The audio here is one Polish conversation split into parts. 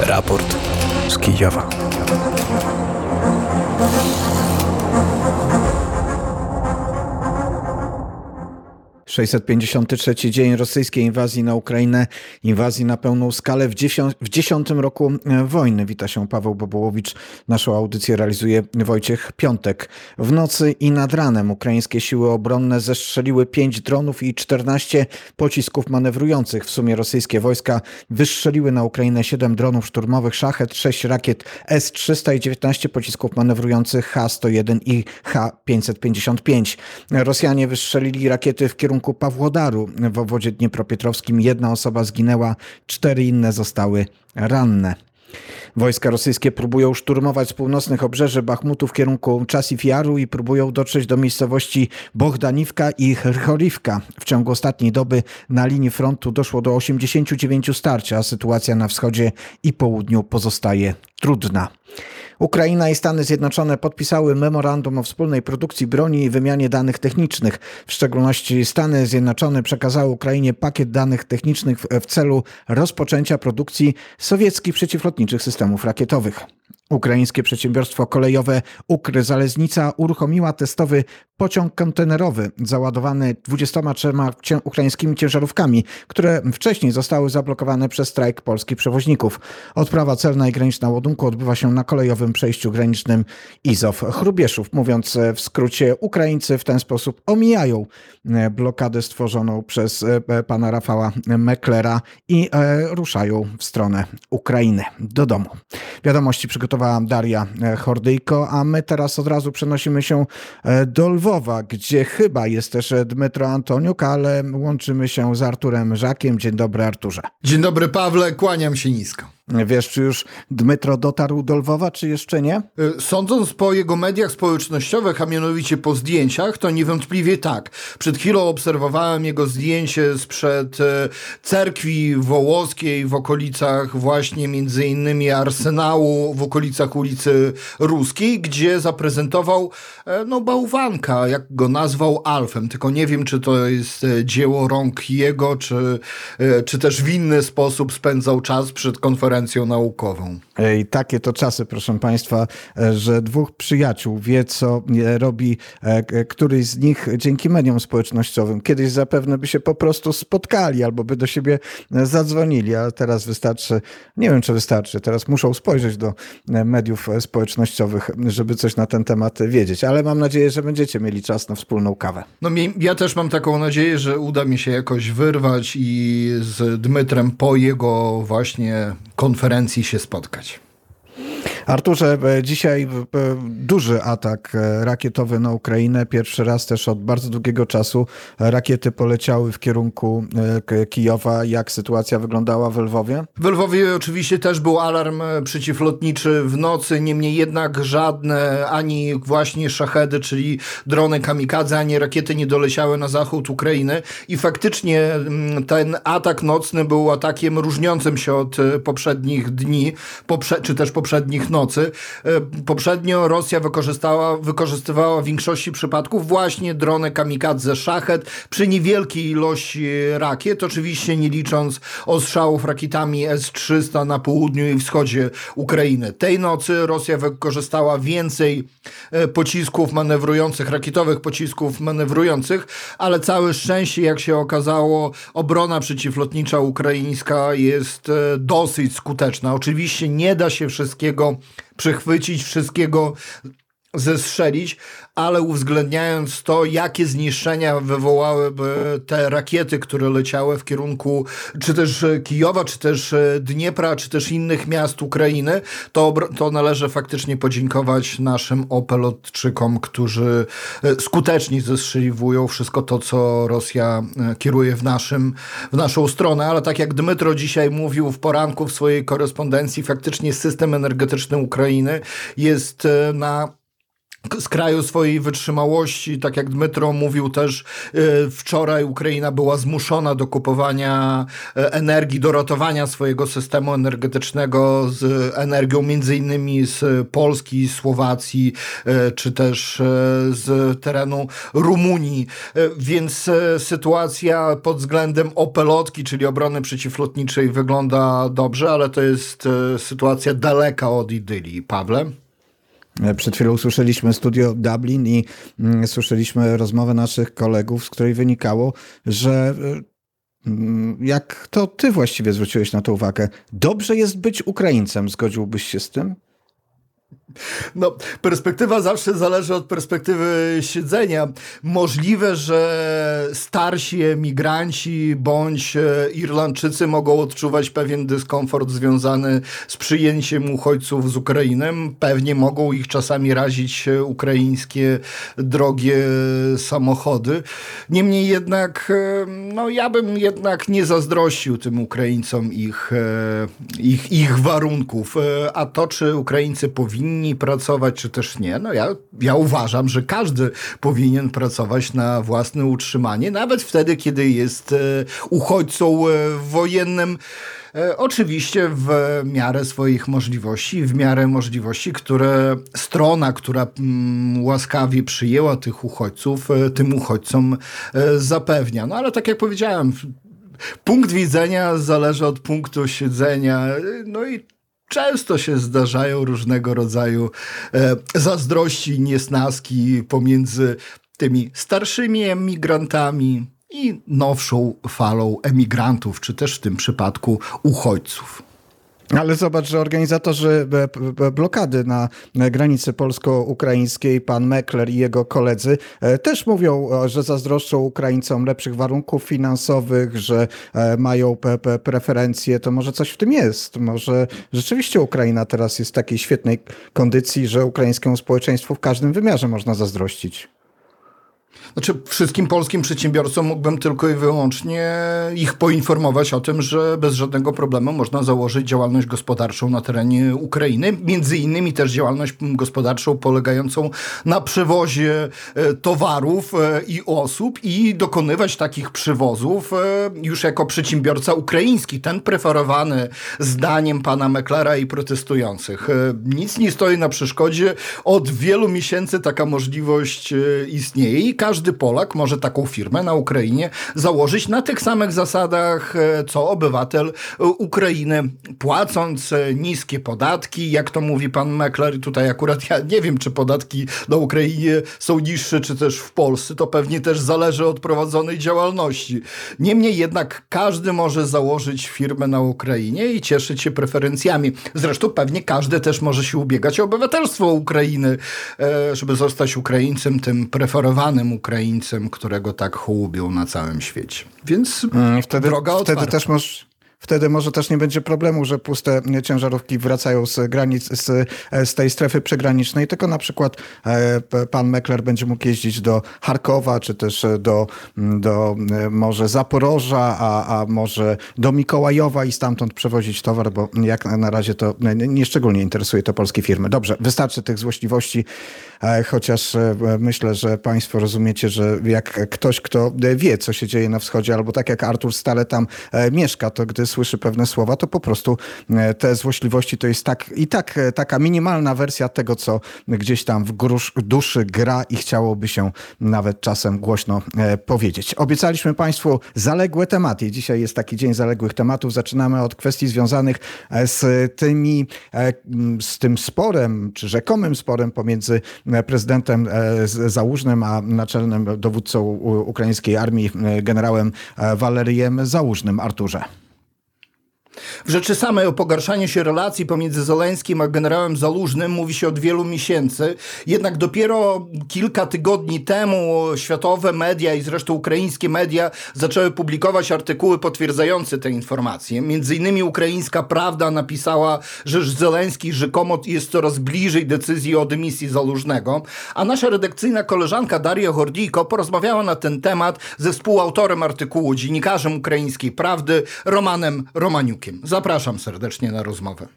Raport z Kijowa. 653 dzień rosyjskiej inwazji na Ukrainę, inwazji na pełną skalę w, w dziesiątym roku e, wojny. Wita się Paweł Bobołowicz. Naszą audycję realizuje Wojciech Piątek. W nocy i nad ranem ukraińskie siły obronne zestrzeliły 5 dronów i 14 pocisków manewrujących. W sumie rosyjskie wojska wystrzeliły na Ukrainę 7 dronów szturmowych Szachet, 6 rakiet S-300 i 19 pocisków manewrujących H-101 i H-555. Rosjanie wystrzelili rakiety w kierunku Pawłodaru w obwodzie dniepropietrowskim. Jedna osoba zginęła, cztery inne zostały ranne. Wojska rosyjskie próbują szturmować z północnych obrzeży Bachmutu w kierunku Czasif Jaru i próbują dotrzeć do miejscowości Bohdaniwka i Hrchorivka. W ciągu ostatniej doby na linii frontu doszło do 89 starć, a sytuacja na wschodzie i południu pozostaje trudna. Ukraina i Stany Zjednoczone podpisały memorandum o wspólnej produkcji broni i wymianie danych technicznych. W szczególności Stany Zjednoczone przekazały Ukrainie pakiet danych technicznych w celu rozpoczęcia produkcji sowieckich przeciwlotniczych systemów rakietowych. Ukraińskie przedsiębiorstwo kolejowe Ukry Zaleznica uruchomiła testowy pociąg kontenerowy załadowany 23 ukraińskimi ciężarówkami, które wcześniej zostały zablokowane przez strajk polskich przewoźników. Odprawa celna i graniczna ładunku odbywa się na kolejowym przejściu granicznym Izow-Chrubieszów. Mówiąc w skrócie, Ukraińcy w ten sposób omijają e, blokadę stworzoną przez e, pana Rafała Meklera i e, ruszają w stronę Ukrainy, do domu. Wiadomości przygotowała Daria Hordyjko, a my teraz od razu przenosimy się do Lwowa, gdzie chyba jest też Dmytro Antoniuk, ale łączymy się z Arturem Żakiem. Dzień dobry Arturze. Dzień dobry Pawle, kłaniam się nisko. Wiesz, czy już Dmytro dotarł do Lwowa, czy jeszcze nie? Y, sądząc po jego mediach społecznościowych, a mianowicie po zdjęciach, to niewątpliwie tak. Przed chwilą obserwowałem jego zdjęcie sprzed y, cerkwi wołoskiej w okolicach właśnie między innymi Arsenału, w okolicach ulicy Ruskiej, gdzie zaprezentował e, no bałwanka, jak go nazwał Alfem. Tylko nie wiem, czy to jest e, dzieło rąk jego, czy, e, czy też w inny sposób spędzał czas przed konferencją konferencją naukową. I takie to czasy, proszę Państwa, e, że dwóch przyjaciół wie, co e, robi e, któryś z nich dzięki mediom społecznościowym. Kiedyś zapewne by się po prostu spotkali albo by do siebie zadzwonili, a teraz wystarczy, nie wiem czy wystarczy, teraz muszą spojrzeć do mediów społecznościowych, żeby coś na ten temat wiedzieć, ale mam nadzieję, że będziecie mieli czas na wspólną kawę. No ja też mam taką nadzieję, że uda mi się jakoś wyrwać i z Dmytrem po jego właśnie konferencji się spotkać. Arturze, e, dzisiaj e, duży atak e, rakietowy na Ukrainę. Pierwszy raz też od bardzo długiego czasu rakiety poleciały w kierunku Kijowa. Jak sytuacja wyglądała w Lwowie? W Lwowie oczywiście też był alarm przeciwlotniczy w nocy, niemniej jednak żadne ani właśnie szachedy, czyli drony kamikadze, ani rakiety nie doleciały na zachód Ukrainy i faktycznie mm, ten atak nocny był atakiem różniącym się od poprzednich dni, poprze czy też poprzednich nocy. E, poprzednio Rosja wykorzystała, wykorzystywała w większości przypadków właśnie drony kamikadze Szachet przy niewielkiej ilości rakiet, oczywiście nie licząc ostrzałów rakietami S-300 na południu i wschodzie Ukrainy. Tej nocy Rosja wykorzystała więcej e, pocisków manewrujących, rakietowych pocisków manewrujących, ale całe szczęście, jak się okazało, obrona przeciwlotnicza ukraińska jest e, dosyć skuteczna. Oczywiście nie da się wszystkiego przechwycić, wszystkiego zestrzelić, ale uwzględniając to, jakie zniszczenia wywołałyby te rakiety, które leciały w kierunku czy też Kijowa, czy też Dniepra, czy też innych miast Ukrainy, to, to należy faktycznie podziękować naszym opelotczykom, którzy e, skutecznie zestrzeliwują wszystko to, co Rosja e, kieruje w, naszym, w naszą stronę. Ale tak jak Dmytro dzisiaj mówił w poranku w swojej korespondencji, faktycznie system energetyczny Ukrainy jest e, na z kraju swojej wytrzymałości, tak jak Dmytro mówił też e, wczoraj Ukraina była zmuszona do kupowania e, energii, do ratowania swojego systemu energetycznego z energią między innymi z Polski, Słowacji e, czy też z terenu Rumunii. Więc sytuacja pod względem opelotki, czyli obrony przeciwlotniczej wygląda dobrze, ale to jest sytuacja daleka od idylii. Pawle? E, przed chwilą słyszeliśmy studio Dublin i mm, słyszeliśmy rozmowę naszych kolegów, z której wynikało, że e, mm, jak to ty właściwie zwróciłeś na to uwagę, dobrze jest być Ukraińcem, zgodziłbyś się z tym? No, perspektywa zawsze zależy od perspektywy siedzenia. Możliwe, że starsi emigranci bądź e, Irlandczycy mogą odczuwać pewien dyskomfort związany z przyjęciem uchodźców z Ukrainy. Pewnie mogą ich czasami razić ukraińskie drogie samochody. Niemniej jednak, e, no ja bym jednak nie zazdrościł tym Ukraińcom ich, e, ich, ich warunków. A to, czy Ukraińcy powinni powinni pracować, czy też nie. No ja, ja uważam, że każdy powinien pracować na własne utrzymanie, nawet wtedy, kiedy jest e, uchodźcą e, wojennym. E, oczywiście w miarę swoich możliwości, w miarę możliwości, które strona, która mm, łaskawie przyjęła tych uchodźców, tym uchodźcom zapewnia. No ale tak jak powiedziałem, punkt widzenia zależy od punktu siedzenia. No i często się zdarzają różnego rodzaju e, zazdrości, niesnaski pomiędzy tymi starszymi emigrantami i nowszą falą emigrantów, czy też w tym przypadku uchodźców. Ale zobacz, że organizatorzy e, blokady na granicy polsko-ukraińskiej, pan Mekler i jego koledzy, e, też mówią, że zazdroszczą Ukraińcom lepszych warunków finansowych, że e, mają preferencje. To może coś w tym jest. Może rzeczywiście Ukraina teraz jest w takiej świetnej kondycji, że ukraińskiemu społeczeństwu w każdym wymiarze można zazdrościć. Znaczy, wszystkim polskim przedsiębiorcom mógłbym tylko i wyłącznie ich poinformować o tym, że bez żadnego problemu można założyć działalność gospodarczą na terenie Ukrainy. Między innymi też działalność gospodarczą polegającą na przewozie e, towarów e, i osób i dokonywać takich przywozów e, już jako przedsiębiorca ukraiński, ten preferowany zdaniem pana Meklera i protestujących. Nic nie stoi na przeszkodzie. Od wielu miesięcy taka możliwość istnieje każdy Polak może taką firmę na Ukrainie założyć na tych samych zasadach, e, co obywatel e, Ukrainy, płacąc e, niskie podatki, jak to mówi pan Mekler. Tutaj akurat ja nie wiem, czy podatki na Ukrainie są niższe, czy też w Polsce. To pewnie też zależy od prowadzonej działalności. Niemniej jednak każdy może założyć firmę na Ukrainie i cieszyć się preferencjami. Zresztą pewnie każdy też może się ubiegać o obywatelstwo Ukrainy, żeby zostać Ukraińcem, tym preferowanym Ukraińcem którego tak hołubią na całym świecie. Więc mm, wtedy, droga otwarta. Wtedy też możesz Wtedy może też nie będzie problemu, że puste ciężarówki wracają z granic, z, z tej strefy przygranicznej, tylko na przykład e, pan Mekler będzie mógł jeździć do Charkowa, czy też do, do e, może Zaporoża, a, a może do Mikołajowa i stamtąd przewozić towar, bo jak na razie to nieszczególnie interesuje to polskie firmy. Dobrze, wystarczy tych złośliwości, e, chociaż myślę, że państwo rozumiecie, że jak ktoś, kto wie, co się dzieje na wschodzie, albo tak jak Artur stale tam mieszka, to gdy słyszy pewne słowa, to po prostu e, te złośliwości to jest tak i tak e, taka minimalna wersja tego, co gdzieś tam w grusz, duszy gra i chciałoby się nawet czasem głośno e, powiedzieć. Obiecaliśmy Państwu zaległe tematy. Dzisiaj jest taki dzień zaległych tematów. Zaczynamy od kwestii związanych z tymi, z tym sporem, czy rzekomym sporem pomiędzy prezydentem Załużnym, a naczelnym dowódcą ukraińskiej armii generałem Walerijem Załużnym. Arturze. W rzeczy samej o pogarszaniu się relacji pomiędzy Zeleńskim a generałem Zalużnym mówi się od wielu miesięcy. Jednak dopiero kilka tygodni temu światowe media i zresztą ukraińskie media zaczęły publikować artykuły potwierdzające te informacje. Między innymi ukraińska Prawda napisała, że Zeleński rzekomo jest coraz bliżej decyzji o dymisji Zalużnego, a nasza redakcyjna koleżanka Daria Hordijko porozmawiała na ten temat ze współautorem artykułu, dziennikarzem ukraińskiej Prawdy Romanem Romaniukiem. Zapraszam serdecznie na rozmowę.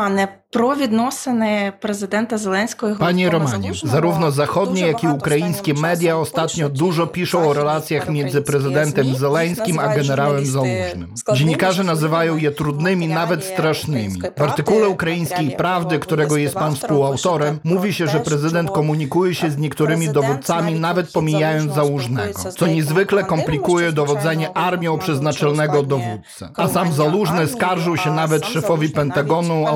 Пане, про відносини президента Зеленського і Panie Головкома Romanie, Залужного zarówno zachodnie, дуже jak i багато ukraińskie останнім media часом ostatnio пишуть dużo і piszą o західні relacjach między проукраїнські prezydentem ЗМІ, Zeleńskim їх a називають generałem журналісти Załużnym. складними, Dziennikarze nazywają je szkodliwymi trudnymi, nawet materiałami strasznymi. ukraińskiej W artykule prawdy, ukraińskiej materiałie Prawdy, Pawła którego jest pan Wystawą, współautorem, pisze mówi się, że też, prezydent że komunikuje się z niektórymi prezydent dowódcami, nawet nawet kiedy pomijając Załużny Załużnego, spotykający co z niezwykle Zeleńskim komplikuje Komandyrem, dowodzenie zwyczajnie armią wygląda przez na naczelnego składnie dowódcę. A sam komendy Załużny armii, skarżył się a nawet sam szefowi Załużny Pentagonu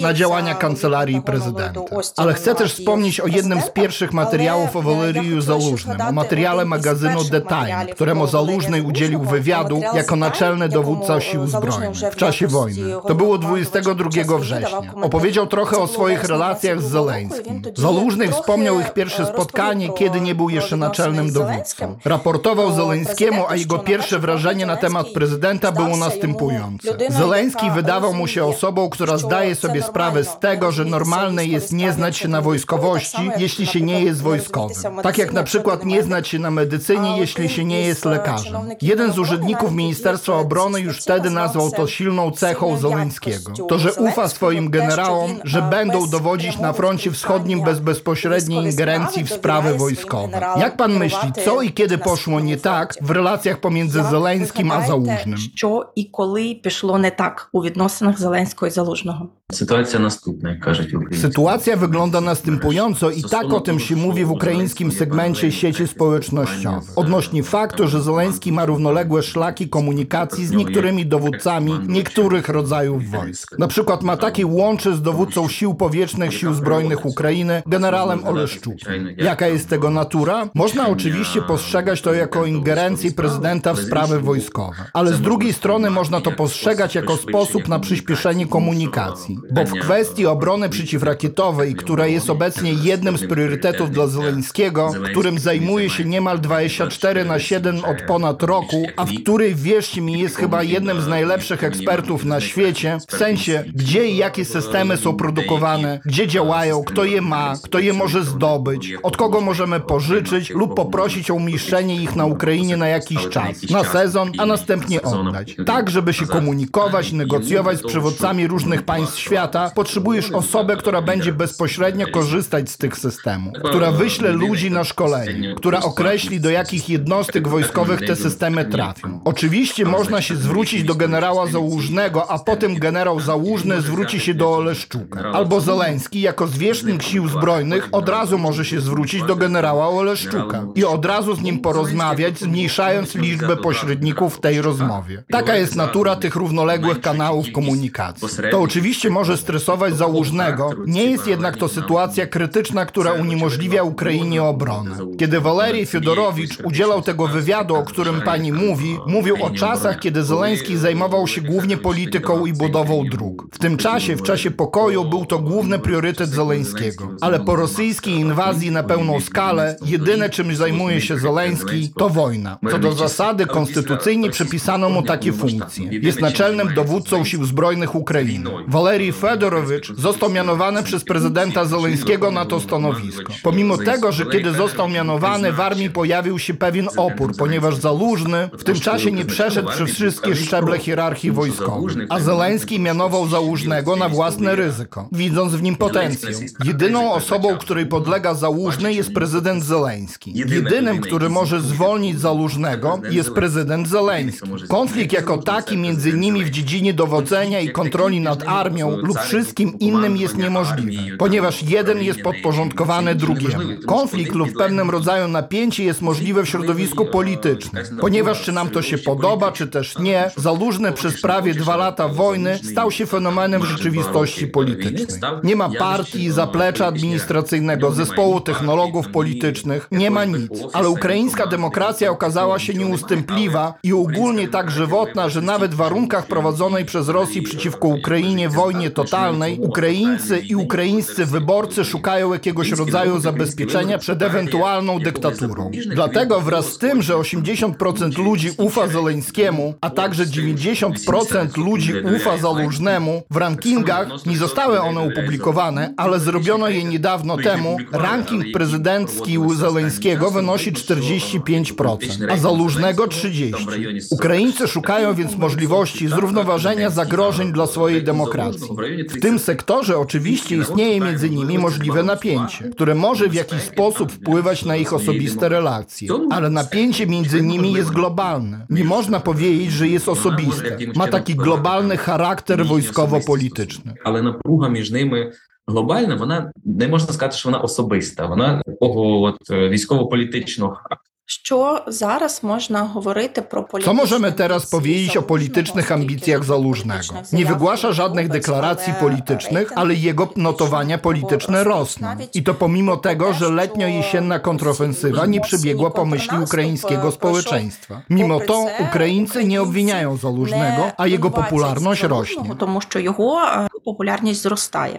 na działania kancelarii prezydenta. Ale chcę też wspomnieć o jednym z pierwszych materiałów o Waleriu Zalużnym, o materiale magazynu The Time, któremu Zalużny udzielił wywiadu jako naczelny dowódca sił zbrojnych w czasie wojny. To było 22 września. Opowiedział trochę o swoich relacjach z Zeleńskim. Zalużny wspomniał ich pierwsze spotkanie, kiedy nie był jeszcze naczelnym dowódcą. Raportował Zeleńskiemu, a jego pierwsze wrażenie na temat prezydenta było następujące. Zeleński wydawał mu się osobą, która що zdaje це sobie sprawę z нормально tego, że розумітися normalne в jest військовій nie справі, znać się якщо na ти wojskowości, військовий, так jeśli само, się jak nie na jest przykład nie wojskowym. rozumієтеся в Tak jak na medycyні, przykład якщо nie ти znać się na medycynie, Ale jeśli się nie jest, jest e, lekarzem. чиновників Jeden z Міноборони urzędników навіть Ministerstwa є Obrony już wtedy specjalną nazwał to znał silną cechą silną Zeleńskiego. jakością To, że ufa Zeleńskiego, swoim też, generałom, że że він, będą bez dowodzić na przemowy froncie wschodnim bez bezpośredniej wojskowej ingerencji w sprawy sprawy dowieraje wojskowe. swoim generałom Jak pan myśli, kierowaty co i kiedy na poszło nie wschodnim tak froncie? w relacjach pomiędzy Як Zeleńskim a ви Załużnym? гадаєте, Що і коли пішло не так у відносинах Зеленського і Залужного? Mensch machen. Sytuacja następna, jak każecie. Sytuacja wygląda następująco i tak o tym się mówi w ukraińskim segmencie sieci społecznościowej. Odnośnie faktu, że Zeleński ma równoległe szlaki komunikacji z niektórymi dowódcami niektórych rodzajów wojsk. Na przykład ma taki łączy z dowódcą Sił Powietrznych Sił Zbrojnych Ukrainy, generałem Oleszczukiem. Jaka jest tego natura? Można oczywiście postrzegać to jako ingerencję prezydenta w sprawy wojskowe, ale z drugiej strony można to postrzegać jako sposób na przyspieszenie komunikacji bo w kwestii obrony przeciwrakietowej, która jest obecnie jednym z priorytetów dla Zeleńskiego, którym zajmuje się niemal 24 na 7 od ponad roku, a w której, wierzcie mi, jest chyba jednym z najlepszych ekspertów na świecie, w sensie, gdzie i jakie systemy są produkowane, gdzie działają, kto je ma, kto je może zdobyć, od kogo możemy pożyczyć lub poprosić o umieszczenie ich na Ukrainie na jakiś czas, na sezon, a następnie oddać. Tak, żeby się komunikować, negocjować z przywódcami różnych państw świata, potrzebujesz osobę, która będzie bezpośrednio korzystać z tych systemów, która wyśle ludzi na szkolenie, która określi, do jakich jednostek wojskowych te systemy trafią. Oczywiście można się zwrócić do generała Załużnego, a potem generał Załużny zwróci się do Oleszczuka. Albo Zeleński, jako zwierzchnik sił zbrojnych, od razu może się zwrócić do generała Oleszczuka i od razu z nim porozmawiać, zmniejszając liczbę pośredników w tej rozmowie. Taka jest natura tych równoległych kanałów komunikacji. To oczywiście może stresować Załużnego, nie jest jednak to sytuacja krytyczna, która uniemożliwia Ukrainie obronę. Kiedy Walerii Fiodorowicz udzielał tego wywiadu, o którym pani mówi, mówił o czasach, kiedy Zeleński zajmował się głównie polityką i budową dróg. W tym czasie, w czasie pokoju, był to główny priorytet Zeleńskiego. Ale po rosyjskiej inwazji na pełną skalę, jedyne czym zajmuje się Zeleński, to wojna. Co do zasady, konstytucyjnie przypisano mu takie funkcje. Jest naczelnym dowódcą sił zbrojnych Ukrainy. Walerii Fedorowicz został mianowany przez prezydenta Zeleńskiego na to stanowisko. Pomimo tego, że kiedy został mianowany, w armii pojawił się pewien opór, ponieważ Załużny w tym czasie nie przeszedł przez wszystkie szczeble hierarchii wojskowej, a Zeleński mianował Załużnego na własne ryzyko, widząc w nim potencjał. Jedyną osobą, której podlega Załużny jest prezydent Zeleński. Jedynym, który może zwolnić Załużnego jest prezydent Zeleński. Konflikt jako taki między nimi w dziedzinie dowodzenia i kontroli nad armią lub wszystkim innym jest niemożliwy, ponieważ jeden jest podporządkowany drugiemu. Konflikt lub pewnym rodzaju napięcie jest możliwe w środowisku politycznym, ponieważ czy nam to się podoba, czy też nie, Zalużny przez prawie dwa lata wojny stał się fenomenem w rzeczywistości politycznej. Nie ma partii, zaplecza administracyjnego, zespołu technologów politycznych, nie ma nic, ale ukraińska demokracja okazała się nieustępliwa i ogólnie tak żywotna, że nawet w warunkach prowadzonej przez Rosję przeciwko Ukrainie wojnie totalnej, Ukraińcy i ukraińscy wyborcy szukają jakiegoś rodzaju zabezpieczenia przed ewentualną dyktaturą. Dlatego wraz z tym, że 80% ludzi ufa Zeleńskiemu, a także 90% ludzi ufa Zalużnemu, w rankingach nie zostały one opublikowane, ale zrobiono je niedawno temu, ranking prezydencki u Zeleńskiego wynosi 45%, a Zalużnego 30%. Ukraińcy szukają więc możliwości zrównoważenia zagrożeń dla swojej demokracji. W tym sektorze oczywiście istnieje między nimi możliwe napięcie, które może w jakiś sposób wpływać na ich osobiste relacje, ale napięcie między nimi jest globalne. Nie można powiedzieć, że jest osobiste. Ma taki globalny charakter wojskowo-polityczny. Але напруга між ними глобальна, вона не можна сказати, що вона особиста. Вона такого от е, військово-політичного характеру. Що зараз можна говорити про Co політичні możemy teraz амбіції powiedzieć o Залужного, politycznych оскільки ambicjach Залужnego? politycznych Nie zаяв wygłasza żadnych wobec, deklaracji ale politycznych, ale рейтинги jego notowania polityczne rosną. I to pomimo tego, że letnio-jesienna kontrofensywa nie przybiegła po myśli ukraińskiego społeczeństwa. Mimo to Ukraińcy nie obwiniają Залужnego, a jego popularność rośnie. тому що його popularność wzrostaje.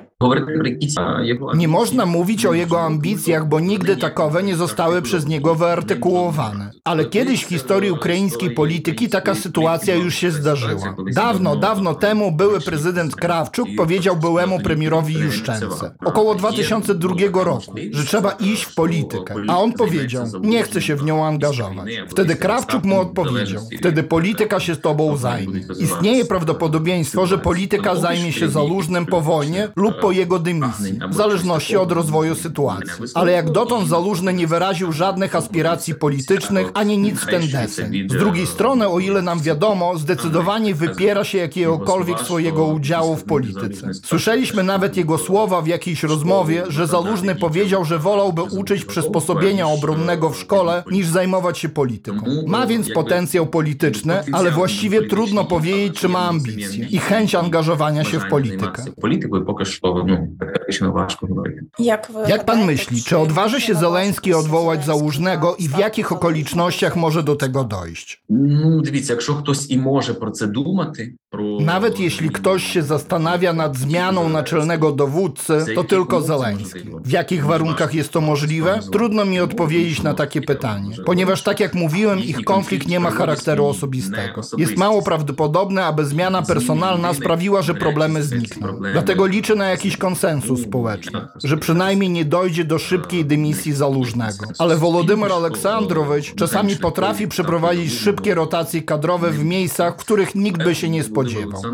Nie można mówić o jego ambicjach, bo nigdy takowe nie zostały przez niego wyartykułowane. Ale kiedyś w historii ukraińskiej polityki taka sytuacja już się zdarzyła. Dawno, dawno temu były prezydent Krawczuk powiedział byłemu premierowi Juszczence, około 2002 roku, że trzeba iść w politykę. A on powiedział, nie chce się w nią angażować. Wtedy Krawczuk mu odpowiedział, wtedy polityka się z tobą zajmie. Istnieje prawdopodobieństwo, że polityka zajmie się założeniem Zalużnym po wojnie lub po jego dymisji, w zależności od rozwoju sytuacji. Ale jak dotąd Zalużny nie wyraził żadnych aspiracji politycznych, ani nic w ten deseń. Z drugiej strony, o ile nam wiadomo, zdecydowanie wypiera się jakiegokolwiek swojego udziału w polityce. Słyszeliśmy nawet jego słowa w jakiejś rozmowie, że Zalużny powiedział, że wolałby uczyć przysposobienia obronnego w szkole, niż zajmować się polityką. Ma więc potencjał polityczny, ale właściwie trudno powiedzieć, czy ma ambicje i chęć angażowania się w politykę Політикою поки що ну практично важко говорити. Як, ви Jak pan гадаєте, myśli, czy odważy się Zeleński odwołać Załużnego i w jakich okolicznościach może do tego dojść? Ну дивіться, якщо хтось і може про це думати, про nawet jeśli ktoś się zastanawia nad zmianą naczelnego dowódcy, to tylko Zeleński. W jakich warunkach jest to możliwe? Trudno mi odpowiedzieć na takie pytanie, ponieważ tak jak mówiłem, ich konflikt nie ma charakteru osobistego. Jest mało prawdopodobne, aby zmiana personalna sprawiła, że problemy znikną. Dlatego liczę na jakiś konsensus społeczny, że przynajmniej nie dojdzie do szybkiej dymisji Zalużnego. Ale Wolodymyr Aleksandrowicz czasami potrafi przeprowadzić szybkie rotacje kadrowe w miejscach, w których nikt by się nie spodziewał.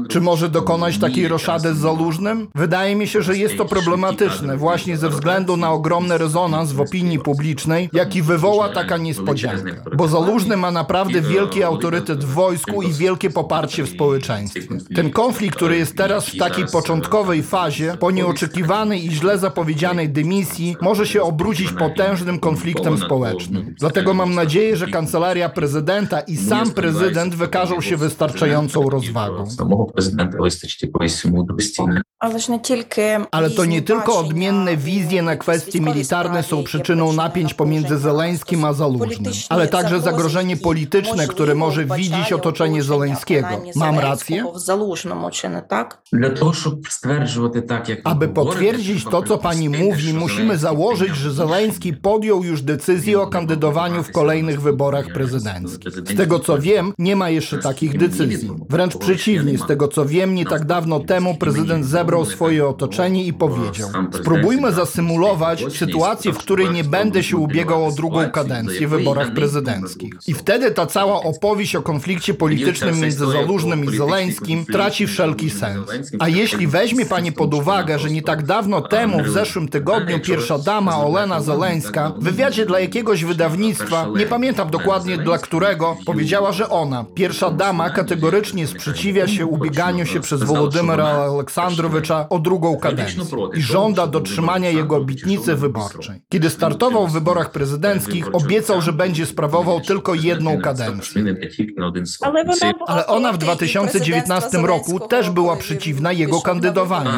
Czy może dokonać takiej roszady z Zalużnym? Wydaje mi się, że jest to problematyczne właśnie ze względu na ogromny rezonans w opinii publicznej, jaki wywoła taka niespodzianka. Bo Zalużny ma naprawdę wielki autorytet w wojsku i wielkie poparcie w społeczeństwie. Ten konflikt, który jest teraz w takiej początkowej fazie, po nieoczekiwanej i źle zapowiedzianej dymisji, może się obrócić potężnym konfliktem społecznym. Dlatego mam nadzieję, że kancelaria prezydenta i sam prezydent wykażą się wystarczającą rozwagą самого президента вистачить якоїсь мудрості. Але ж не тільки Ale to nie різні tylko бачення odmienne у wizje na kwestie військовій militarne są справі, przyczyną які napięć почали pomiędzy напруження Zeleńskim a Zalużnym, polityczne ale także загрози, zagrożenie які, polityczne, które może можливо, widzieć вбачає otoczenie оточення, Zeleńskiego. принаймні, Mam Зеленського rację? В Залужному, чи не так? Для того, щоб стверджувати так, як ви Aby говорите, potwierdzić що to, co pani припустити, mówi, що musimy Зеленський założyć, прийняв że рішення Zeleński podjął już decyzję o kandydowaniu w kolejnych wyborach prezydenckich. Z tego co wiem, nie ma jeszcze takich decyzji. Wręcz przeciwnie, z tego co wiem, nie tak dawno temu prezydent zebrał swoje otoczenie i powiedział: Spróbujmy zasymulować sytuację, w której nie będę się ubiegał o drugą kadencję w wyborach prezydenckich. I wtedy ta cała opowieść o konflikcie politycznym między Zalużnym i Zeleńskim traci wszelki sens. A jeśli weźmie pani pod uwagę, że nie tak dawno temu, w zeszłym tygodniu, pierwsza dama Olena Zeleńska w wywiadzie dla jakiegoś wydawnictwa, nie pamiętam dokładnie dla którego, powiedziała, że ona, pierwsza dama, kategorycznie sprzeciwia sprzeciwia się ubieganiu się przez Wołodymyra Aleksandrowicza o drugą kadencję i żąda dotrzymania jego obietnicy wyborczej. Kiedy startował w wyborach prezydenckich, obiecał, że będzie sprawował tylko jedną kadencję. Ale ona w 2019 roku też była przeciwna jego kandydowaniu.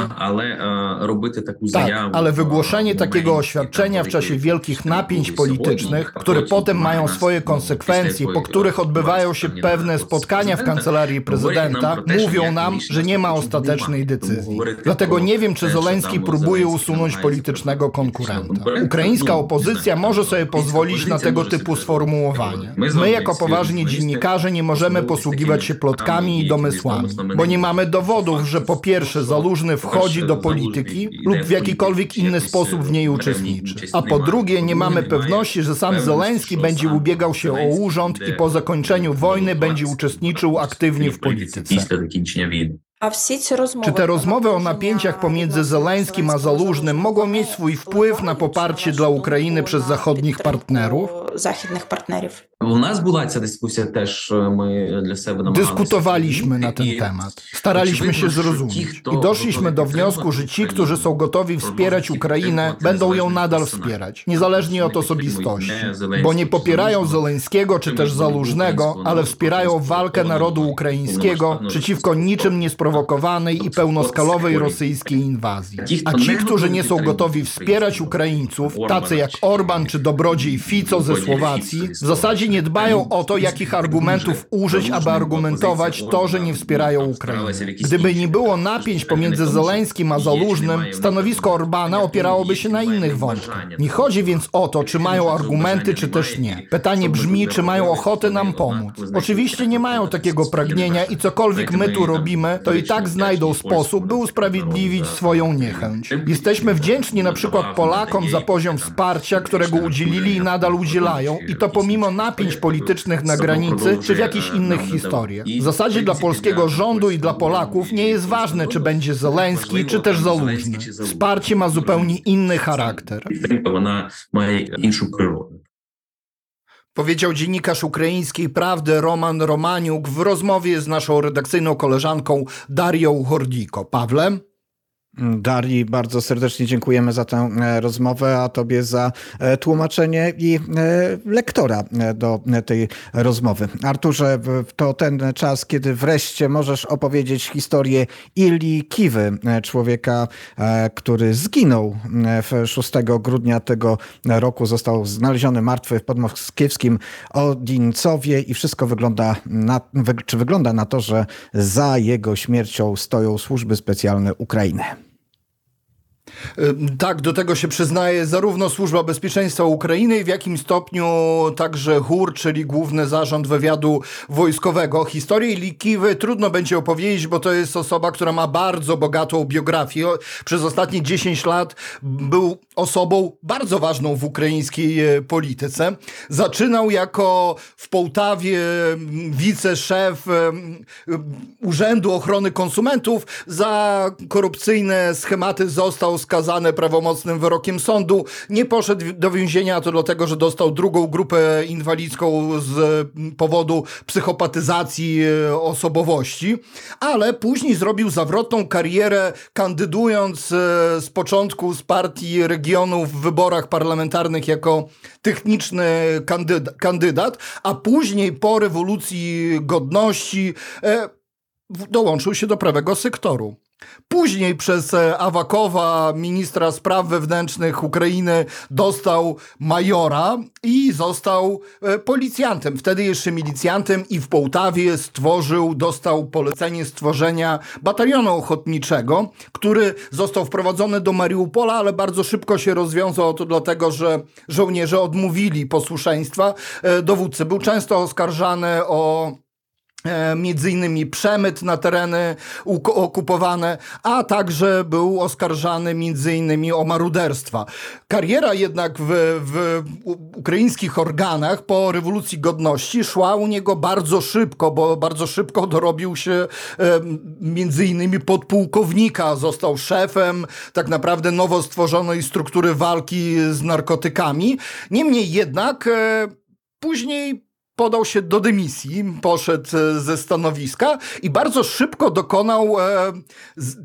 Tak, ale wygłoszenie takiego oświadczenia w czasie wielkich napięć politycznych, które potem mają swoje konsekwencje, po których odbywają się pewne spotkania w kancelarii prezydenta, tak mówią nam, że nie ma ostatecznej decyzji. Dlatego nie wiem, czy Zoleński próbuje usunąć politycznego konkurenta. No, Ukraińska opozycja może sobie pozwolić na tego typu sformułowania. My, jako poważni dziennikarze, nie możemy posługiwać się plotkami i domysłami, bo nie mamy dowodów, że po pierwsze Zalużny wchodzi do polityki lub w jakikolwiek inny sposób w niej e, uczestniczy, a po drugie nie mamy pewności, że sam Zoleński będzie ubiegał się o urząd i po zakończeniu wojny będzie uczestniczył aktywnie w polityce. Після закінчення війни. A всі ці розмови Czy te rozmowy o napięciach pomiędzy Zeleńskim a Zalużnym mogą mieć swój wpływ na poparcie dla Ukrainy przez zachodnich partnerów? Західних партнерів. У нас була ця дискусія, теж ми для себе намагалися. Dyskutowaliśmy na ten І temat. Staraliśmy się очевидно, що ті, zrozumieć. хто I doszliśmy готові do wniosku, że ci, підтримувати którzy są gotowi Україну, wspierać продовжують Ukrainę, підтримувати będą ją незалежних nadal персонажів. wspierać, niezależnie od Вони osobistości. підтримують не Bo nie Зеленського, popierają Залужного, Zeleńskiego czy też Zalużnego, ale wspierają walkę narodu ukraińskiego przeciwko niczym niesprowokowanej i pełnoskalowej rosyjskiej inwazji. A ci, którzy nie są gotowi wspierać Ukraińców, tacy jak Orban czy dobrodziej Fico ze Słowacji, w zasadzie nie dbają o to, jakich argumentów użyć, aby argumentować to, że nie wspierają Ukrainy. Gdyby nie było napięć pomiędzy Zeleńskim a Zalużnym, stanowisko Orbana opierałoby się na innych wątkach. Nie chodzi więc o to, czy mają argumenty, czy też nie. Pytanie brzmi, czy mają ochotę nam pomóc. Oczywiście nie mają takiego pragnienia i cokolwiek my tu robimy, to i tak znajdą sposób, by usprawiedliwić swoją niechęć. Jesteśmy wdzięczni na przykład Polakom za poziom wsparcia, którego udzielili i nadal udzielają, i to pomimo napięć napięć politycznych na granicy, czy w jakichś innych historiach. W zasadzie dla polskiego rządu i dla Polaków nie jest ważne, czy będzie Zeleński, czy też Zalużny. Wsparcie ma zupełnie inny charakter. Powiedział dziennikarz ukraińskiej Prawdy Roman Romaniuk w rozmowie z naszą redakcyjną koleżanką Darią Hordiko. Pawlem? Darii, bardzo serdecznie dziękujemy za tę e, rozmowę, a tobie za e, tłumaczenie i e, lektora do tej rozmowy. Arturze, to ten czas, kiedy wreszcie możesz opowiedzieć historię Ili Kiwy, człowieka, który zginął e, w 6 grudnia tego roku. Został znaleziony martwy w podmoskiewskim Odincowie i wszystko wygląda na, czy wygląda na to, że za jego śmiercią stoją służby specjalne Ukrainy. Tak, do tego się przyznaje zarówno Służba Bezpieczeństwa Ukrainy, w jakim stopniu także HUR, czyli Główny Zarząd Wywiadu Wojskowego. Historię Likiwy trudno będzie opowiedzieć, bo to jest osoba, która ma bardzo bogatą biografię. Przez ostatnie 10 lat był osobą bardzo ważną w ukraińskiej e, polityce. Zaczynał jako w Połtawie wiceszef em, Urzędu Ochrony Konsumentów za korupcyjne schematy został skazany prawomocnym wyrokiem sądu. Nie poszedł do więzienia to dlatego, że dostał drugą grupę inwalidzką z powodu psychopatyzacji e, osobowości, ale później zrobił zawrotną karierę kandydując e, z początku z partii regionów w wyborach parlamentarnych jako techniczny kandydat, a później po rewolucji godności e, dołączył się do prawego sektoru. Później przez e, Awakowa, ministra spraw wewnętrznych Ukrainy, dostał majora i został e, policjantem. Wtedy jeszcze milicjantem i w Połtawie stworzył, dostał polecenie stworzenia batalionu ochotniczego, który został wprowadzony do Mariupola, ale bardzo szybko się rozwiązał to dlatego, że żołnierze odmówili posłuszeństwa e, dowódcy. Był często oskarżany o między innymi przemyt na tereny okupowane, a także był oskarżany między innymi o maruderstwa. Kariera jednak w, w ukraińskich organach po rewolucji godności szła u niego bardzo szybko, bo bardzo szybko dorobił się e, między innymi podpułkownika, został szefem tak naprawdę nowo stworzonej struktury walki z narkotykami. Niemniej jednak e, później podał się do dymisji, poszedł e, ze stanowiska i bardzo szybko dokonał e,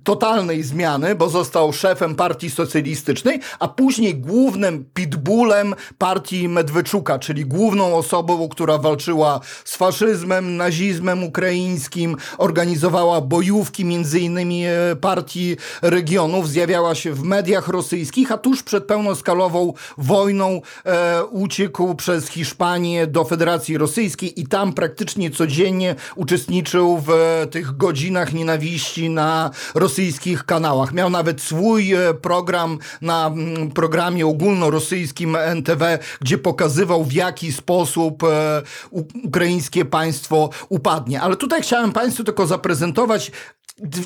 totalnej zmiany, bo został szefem partii socjalistycznej, a później głównym pitbullem partii Medweczuka, czyli główną osobą, która walczyła z faszyzmem, nazizmem ukraińskim, organizowała bojówki między innymi e, partii regionów, zjawiała się w mediach rosyjskich, a tuż przed pełnoskalową wojną e, uciekł przez Hiszpanię do Federacji Rosyjskiej i tam praktycznie codziennie uczestniczył w e, tych godzinach nienawiści na rosyjskich kanałach. Miał nawet swój e, program na programie ogólnorosyjskim NTW, gdzie pokazywał w jaki sposób e, ukraińskie państwo upadnie. Ale tutaj chciałem Państwu tylko zaprezentować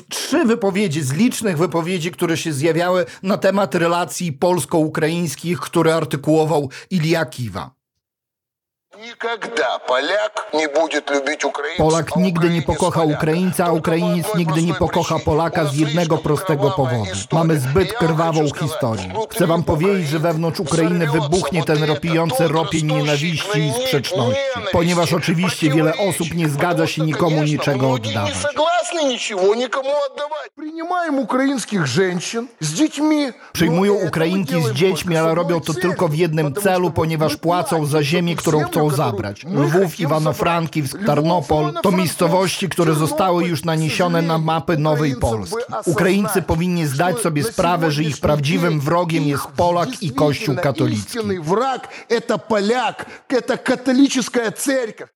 trzy wypowiedzi z licznych wypowiedzi, które się zjawiały na temat relacji polsko-ukraińskich, które artykułował Ilia Kiwa. Polak nigdy nie pokocha Ukraińca, a Ukrainiec nigdy nie pokocha Polaka z jednego prostego powodu. Mamy zbyt krwawą historię. Chcę wam powiedzieć, że wewnątrz Ukrainy wybuchnie ten ropiący ropień nienawiści i sprzeczności, ponieważ oczywiście wiele osób nie zgadza się nikomu niczego oddawać. Przyjmują Ukrainki z dziećmi, ale robią to tylko w jednym celu, ponieważ płacą za ziemię, którą chcą chciał zabrać. Lwów, Iwano-Frankiwsk, Tarnopol to miejscowości, które zostały już naniesione na mapy Nowej Polski. Ukraińcy powinni zdać sobie sprawę, że ich prawdziwym wrogiem jest Polak i Kościół katolicki. Wrak to Polak, to katolicka cerkiew.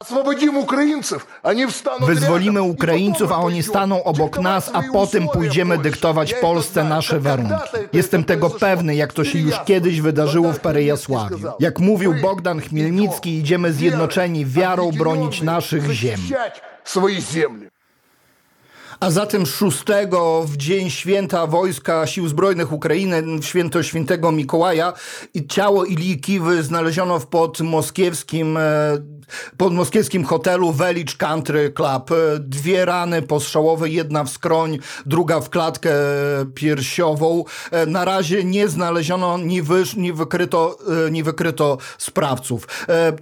Ukraińców, Wyzwolimy Ukraińców, a oni staną obok nas, a potem pójdziemy dyktować Polsce nasze warunki. Jestem tego pewny, jak to się już kiedyś wydarzyło w Perejasławiu. Jak mówił Bogdan Chmielnicki, idziemy będziemy zjednoczeni wiarą bronić naszych ziem. Swoje ziemie. A zatem 6 w dzień święta wojska Sił Zbrojnych Ukrainy, w święto świętego Mikołaja, ciało Ilii Kiwy znaleziono w podmoskiewskim, e, podmoskiewskim hotelu Village Country Club. E, Dwie rany postrzałowe, jedna w skroń, druga w klatkę piersiową. E, Na razie nie znaleziono, nie, wykryto, nie wykryto sprawców.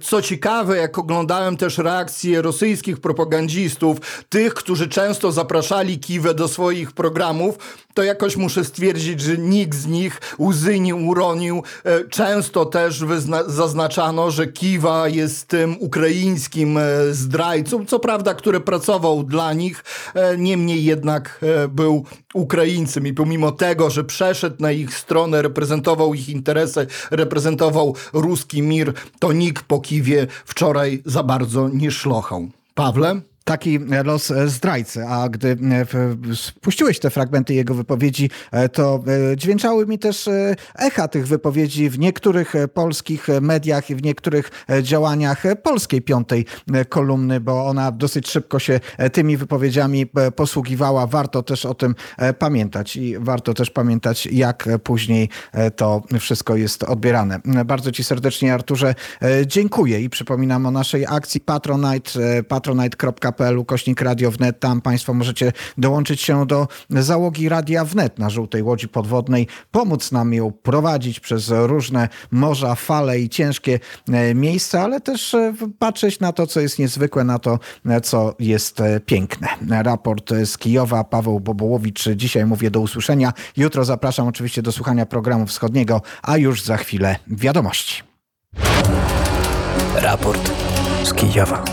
Co ciekawe, jak oglądałem też reakcje rosyjskich propagandzistów, tych, którzy często zapraszali Kiwę do swoich programów, to jakoś muszę stwierdzić, że nikt z nich łzy nie uronił. E, Często też zaznaczano, że Kiwa jest tym ukraińskim e, zdrajcą, co prawda, który pracował dla nich, e, niemniej jednak był Ukraińcem i pomimo tego, że przeszedł na ich stronę, reprezentował ich interesy, reprezentował ruski mir, to nikt po Kiwie wczoraj za bardzo nie szlochał. Pawle? Taki los e, zdrajcy, a gdy e, spuściłeś te fragmenty jego wypowiedzi, e, to dźwięczały mi też echa tych wypowiedzi w niektórych polskich mediach i w niektórych działaniach polskiej piątej kolumny, bo ona dosyć szybko się tymi wypowiedziami posługiwała. Warto też o tym pamiętać i warto też pamiętać, jak później to wszystko jest odbierane. Bardzo Ci serdecznie, Arturze, dziękuję i przypominam o naszej akcji Patronite, e, patronite.pl kośnik Radio Wnet. Tam Państwo możecie dołączyć się do załogi Radia Wnet na żółtej łodzi podwodnej, pomóc nam ją prowadzić przez różne morza, fale i ciężkie e, miejsca, ale też e, patrzeć na to, co jest niezwykłe, na to, e, co jest e, piękne. Raport z Kijowa, Paweł Bobołowicz. Dzisiaj mówię do usłyszenia. Jutro zapraszam oczywiście do słuchania programu wschodniego, a już za chwilę wiadomości. Raport z Kijowa.